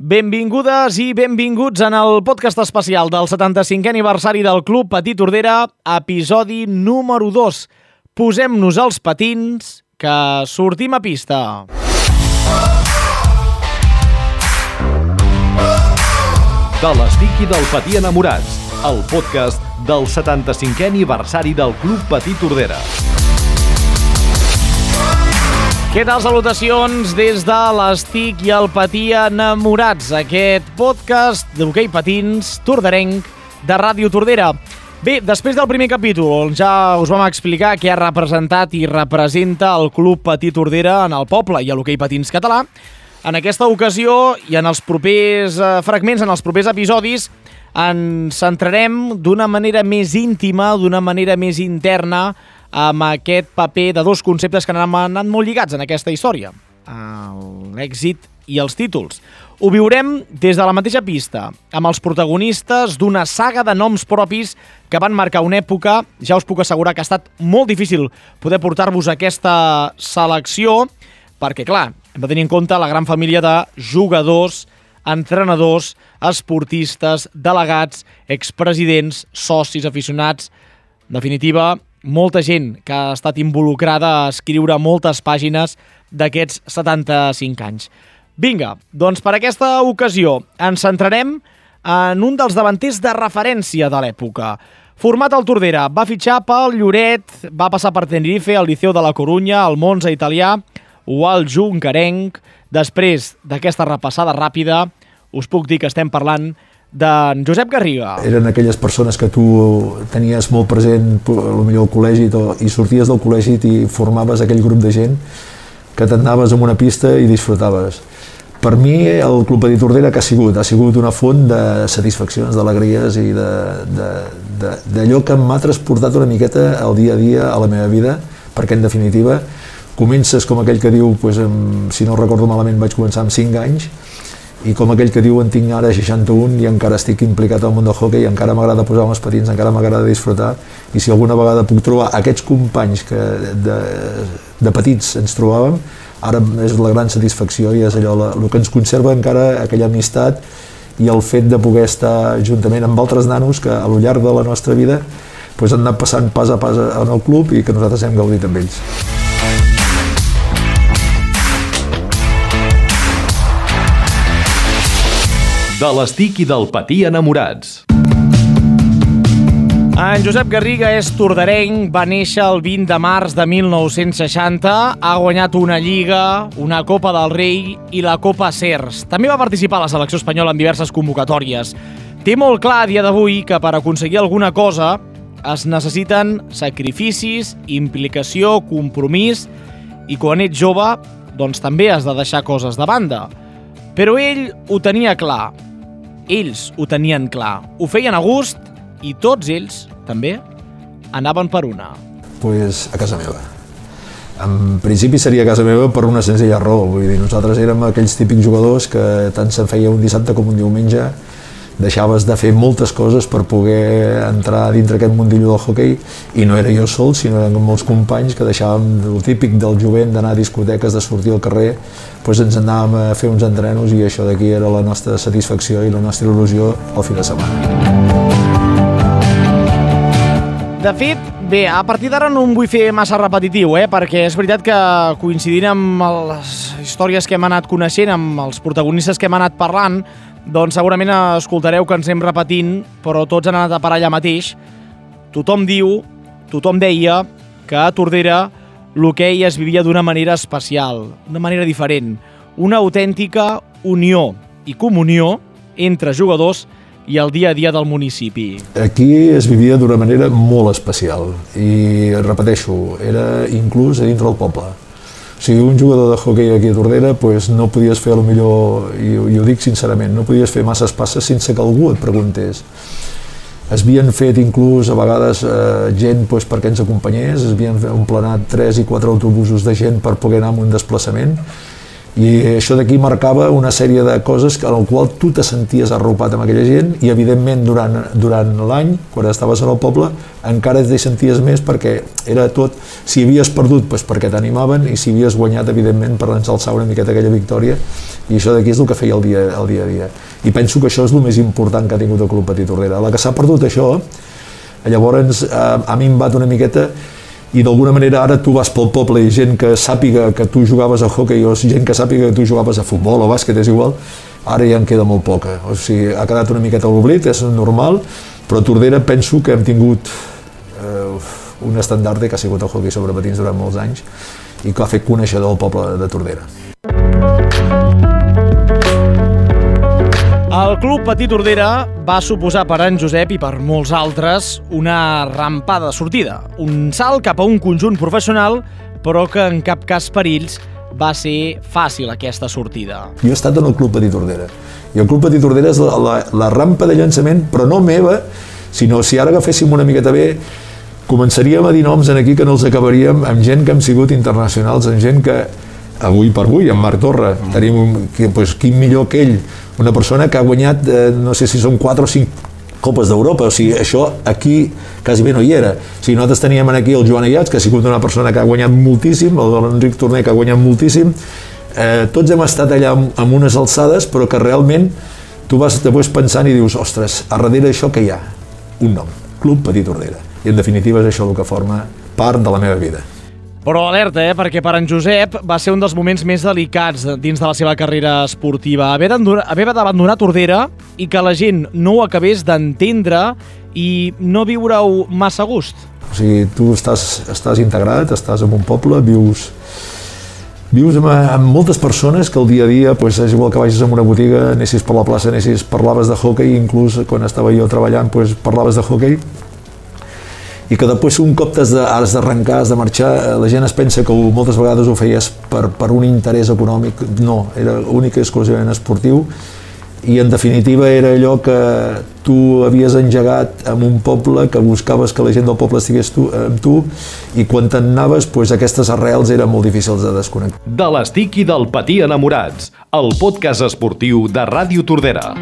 Benvingudes i benvinguts en el podcast especial del 75è aniversari del Club Petit Tordera, episodi número 2. Posem-nos els patins, que sortim a pista. De l'estic i del patí enamorats, el podcast del 75è aniversari del Club Petit Tordera. Què tal? Salutacions des de l'Estic i el Patí Enamorats, aquest podcast d'hoquei patins tordarenc de Ràdio Tordera. Bé, després del primer capítol, ja us vam explicar què ha representat i representa el Club Patí Tordera en el poble i a l'hoquei patins català, en aquesta ocasió i en els propers eh, fragments, en els propers episodis, ens centrarem d'una manera més íntima, d'una manera més interna, amb aquest paper de dos conceptes que han anat molt lligats en aquesta història, l'èxit i els títols. Ho viurem des de la mateixa pista, amb els protagonistes d'una saga de noms propis que van marcar una època, ja us puc assegurar que ha estat molt difícil poder portar-vos aquesta selecció, perquè, clar, hem de tenir en compte la gran família de jugadors, entrenadors, esportistes, delegats, expresidents, socis, aficionats... En definitiva, molta gent que ha estat involucrada a escriure moltes pàgines d'aquests 75 anys. Vinga, doncs per aquesta ocasió ens centrarem en un dels davanters de referència de l'època. Format al Tordera, va fitxar pel Lloret, va passar per Tenerife, el Liceu de la Corunya, el Monza italià o el Juncarenc. Després d'aquesta repassada ràpida, us puc dir que estem parlant d'en Josep Garriga. Eren aquelles persones que tu tenies molt present, potser al col·legi, i sorties del col·legi i formaves aquell grup de gent que t'anaves en una pista i disfrutaves. Per mi, el Club Petit Tordera que ha sigut? Ha sigut una font de satisfaccions, d'alegries i d'allò que m'ha transportat una miqueta al dia a dia a la meva vida, perquè en definitiva comences com aquell que diu, pues, amb, si no recordo malament vaig començar amb 5 anys, i com aquell que diu en tinc ara 61 i encara estic implicat al món del hockey, encara m'agrada posar els patins, encara m'agrada disfrutar i si alguna vegada puc trobar aquests companys que de, de petits ens trobàvem, ara és la gran satisfacció i és allò la, el que ens conserva encara aquella amistat i el fet de poder estar juntament amb altres nanos que a lo llarg de la nostra vida pues, han anat passant pas a pas en el club i que nosaltres hem gaudit amb ells. De l'estic i del patí enamorats. En Josep Garriga és tordarenc, va néixer el 20 de març de 1960, ha guanyat una Lliga, una Copa del Rei i la Copa Cers. També va participar a la selecció espanyola en diverses convocatòries. Té molt clar a dia d'avui que per aconseguir alguna cosa es necessiten sacrificis, implicació, compromís i quan ets jove doncs també has de deixar coses de banda. Però ell ho tenia clar ells ho tenien clar, ho feien a gust i tots ells, també, anaven per una. Pues a casa meva. En principi seria a casa meva per una senzilla raó, vull dir, nosaltres érem aquells típics jugadors que tant se'n feia un dissabte com un diumenge, deixaves de fer moltes coses per poder entrar dintre aquest mundillo del hockey i no era jo sol, sinó eren molts companys que deixàvem el típic del jovent d'anar a discoteques, de sortir al carrer doncs ens anàvem a fer uns entrenos i això d'aquí era la nostra satisfacció i la nostra il·lusió al fi de setmana. De fet, bé, a partir d'ara no em vull fer massa repetitiu, eh? perquè és veritat que coincidint amb les històries que hem anat coneixent, amb els protagonistes que hem anat parlant, doncs segurament escoltareu que ens hem repetint, però tots han anat a parar allà mateix. Tothom diu, tothom deia que a Tordera l'hoquei es vivia d'una manera especial, d'una manera diferent, una autèntica unió i comunió entre jugadors i el dia a dia del municipi. Aquí es vivia d'una manera molt especial i, repeteixo, era inclús a dintre del poble. O sigui, un jugador de hockey aquí a Tordera pues, no podies fer, lo millor, i, i ho dic sincerament, no podies fer masses passes sense que algú et preguntés. Es havien fet inclús a vegades eh, gent pues, perquè ens acompanyés, es havien emplenat 3 i 4 autobusos de gent per poder anar amb un desplaçament i això d'aquí marcava una sèrie de coses en el qual tu te senties arropat amb aquella gent i evidentment durant, durant l'any quan estaves en el poble encara t'hi senties més perquè era tot si havies perdut doncs perquè t'animaven i si havies guanyat evidentment per ensalçar una miqueta aquella victòria. I això d'aquí és el que feia el dia, el dia a dia. I penso que això és el més important que ha tingut el Club Petit Tordera la que s'ha perdut això llavors eh, ha minvat una miqueta i d'alguna manera ara tu vas pel poble i gent que sàpiga que tu jugaves a hockey o gent que sàpiga que tu jugaves a futbol o bàsquet, és igual, ara ja en queda molt poca. O sigui, ha quedat una miqueta a l'oblit, és normal, però a Tordera penso que hem tingut eh, un estandard que ha sigut el hockey sobre patins durant molts anys i que ha fet coneixedor el poble de Tordera. El Club Petit Tordera va suposar per en Josep i per molts altres una rampada de sortida, un salt cap a un conjunt professional, però que en cap cas per ells va ser fàcil aquesta sortida. Jo he estat en el Club Petit Tordera, i el Club Petit Tordera és la, la, la rampa de llançament, però no meva, sinó si ara agaféssim una miqueta bé, començaríem a dir noms en aquí que no els acabaríem amb gent que hem sigut internacionals, amb gent que avui per avui, amb Marc Torra, tenim un, que, pues, quin millor que ell, una persona que ha guanyat, eh, no sé si són 4 o 5 Copes d'Europa, o sigui, això aquí quasi bé no hi era. O sigui, nosaltres teníem aquí el Joan Ayats, que ha sigut una persona que ha guanyat moltíssim, l'Enric Torner, que ha guanyat moltíssim, eh, tots hem estat allà amb, amb unes alçades, però que realment tu vas després pensant i dius, ostres, a darrere d'això què hi ha? Un nom, Club Petit Ordera. I en definitiva és això el que forma part de la meva vida. Però alerta, eh? perquè per en Josep va ser un dels moments més delicats dins de la seva carrera esportiva. Haver d'abandonar Tordera i que la gent no ho acabés d'entendre i no viure-ho massa a gust. O sigui, tu estàs, estàs integrat, estàs en un poble, vius vius amb, amb moltes persones que el dia a dia pues, és igual que vagis a una botiga, anessis per la plaça, anessis, parlaves de hockey, inclús quan estava jo treballant pues, parlaves de hockey i que després un cop has d'arrencar, has de marxar, eh, la gent es pensa que moltes vegades ho feies per, per un interès econòmic, no, era únic i exclusivament esportiu i en definitiva era allò que tu havies engegat en un poble que buscaves que la gent del poble estigués tu, amb tu i quan te'n anaves pues, aquestes arrels eren molt difícils de desconnectar. De l'estic i del patí enamorats, el podcast esportiu de Ràdio Tordera.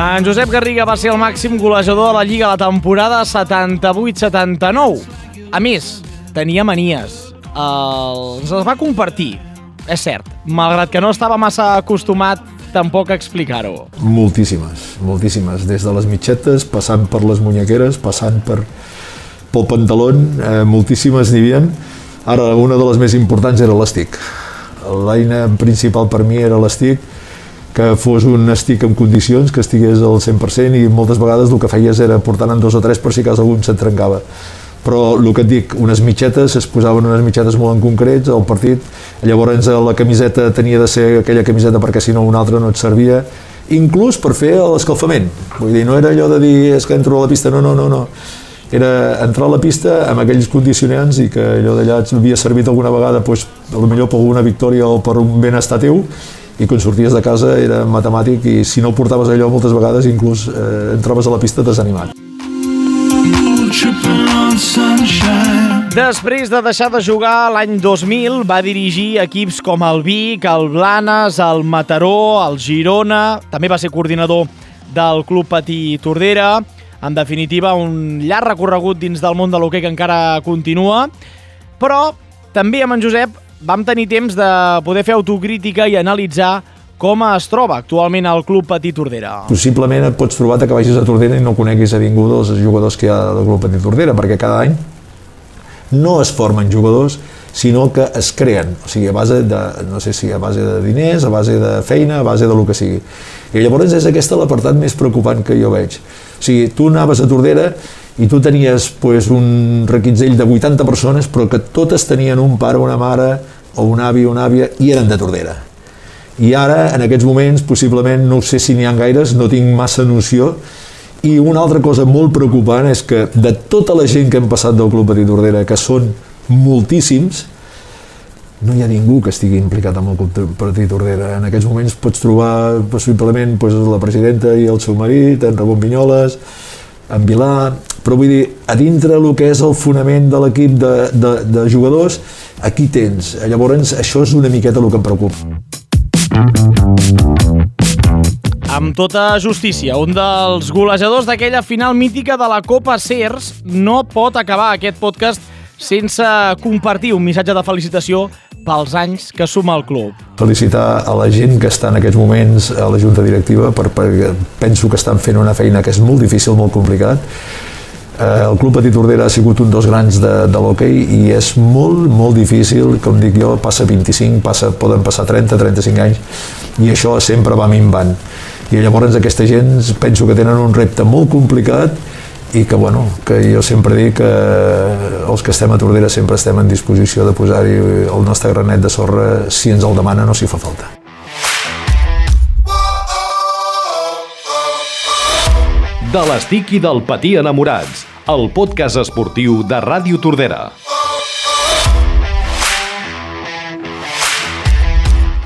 En Josep Garriga va ser el màxim golejador de la Lliga la temporada 78-79. A més, tenia manies. El... Ens les va compartir, és cert, malgrat que no estava massa acostumat tampoc a explicar-ho. Moltíssimes, moltíssimes. Des de les mitxetes, passant per les munyequeres, passant per, pel pantaló, eh, moltíssimes n'hi havia. Ara, una de les més importants era l'estic. L'eina principal per mi era l'estic, que fos un estic en condicions, que estigués al 100% i moltes vegades el que feies era portar en dos o tres per si cas algun se't trencava. Però el que et dic, unes mitxetes, es posaven unes mitxetes molt en concrets al partit, llavors la camiseta tenia de ser aquella camiseta perquè si no una altra no et servia, inclús per fer l'escalfament, vull dir, no era allò de dir és que entro a la pista, no, no, no, no, era entrar a la pista amb aquells condicionants i que allò d'allà havia servit alguna vegada doncs, potser per alguna victòria o per un benestar teu i quan sorties de casa era matemàtic i si no portaves allò moltes vegades inclús eh, entraves a la pista desanimat. Després de deixar de jugar l'any 2000, va dirigir equips com el Vic, el Blanes, el Mataró, el Girona... També va ser coordinador del Club Patí Tordera. En definitiva, un llarg recorregut dins del món de l'hoquei que encara continua. Però també amb en Josep vam tenir temps de poder fer autocrítica i analitzar com es troba actualment el Club Petit Tordera. Possiblement et pots trobar que vagis a Tordera i no coneguis a ningú dels jugadors que hi ha del Club Petit Tordera, perquè cada any no es formen jugadors, sinó que es creen, o sigui, a base de, no sé si a base de diners, a base de feina, a base de lo que sigui. I llavors és aquesta l'apartat més preocupant que jo veig. O sigui, tu anaves a Tordera i tu tenies pues, un requitzell de 80 persones, però que totes tenien un pare, una mare, o un avi o una àvia, i eren de Tordera. I ara, en aquests moments, possiblement, no sé si n'hi ha gaires, no tinc massa noció, i una altra cosa molt preocupant és que de tota la gent que hem passat del Club Petit Tordera, que són moltíssims, no hi ha ningú que estigui implicat amb el Club Petit Tordera. En aquests moments pots trobar possiblement pues, la presidenta i el seu marit, en Ramon Vinyoles, en Vilà, però vull dir, a dintre el que és el fonament de l'equip de, de, de jugadors, aquí tens. Llavors, això és una miqueta el que em preocupa. Amb tota justícia, un dels golejadors d'aquella final mítica de la Copa Cers no pot acabar aquest podcast sense compartir un missatge de felicitació pels anys que suma el club. Felicitar a la gent que està en aquests moments a la Junta Directiva per, perquè penso que estan fent una feina que és molt difícil, molt complicat. Eh, el Club Petit Tordera ha sigut un dels grans de, de l'hoquei i és molt, molt difícil, com dic jo, passa 25, passa, poden passar 30, 35 anys i això sempre va minvant. I llavors aquesta gent penso que tenen un repte molt complicat i que, bueno, que jo sempre dic que els que estem a Tordera sempre estem en disposició de posar-hi el nostre granet de sorra si ens el demana, no s'hi fa falta. De l'estic i del patí enamorats, el podcast esportiu de Ràdio Tordera.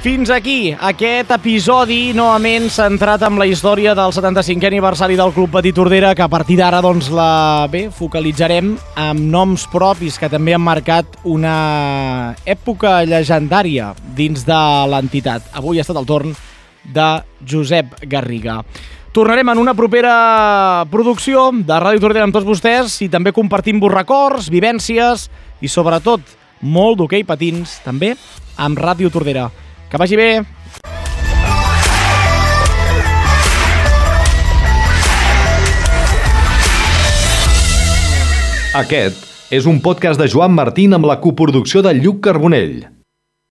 Fins aquí aquest episodi novament centrat amb la història del 75è aniversari del Club Petit Tordera que a partir d'ara doncs la bé focalitzarem amb noms propis que també han marcat una època llegendària dins de l'entitat. Avui ha estat el torn de Josep Garriga. Tornarem en una propera producció de Ràdio Tordera amb tots vostès i també compartim-vos records, vivències i sobretot molt d'hoquei patins també amb Ràdio Tordera. Que vagi bé! Aquest és un podcast de Joan Martín amb la coproducció de Lluc Carbonell.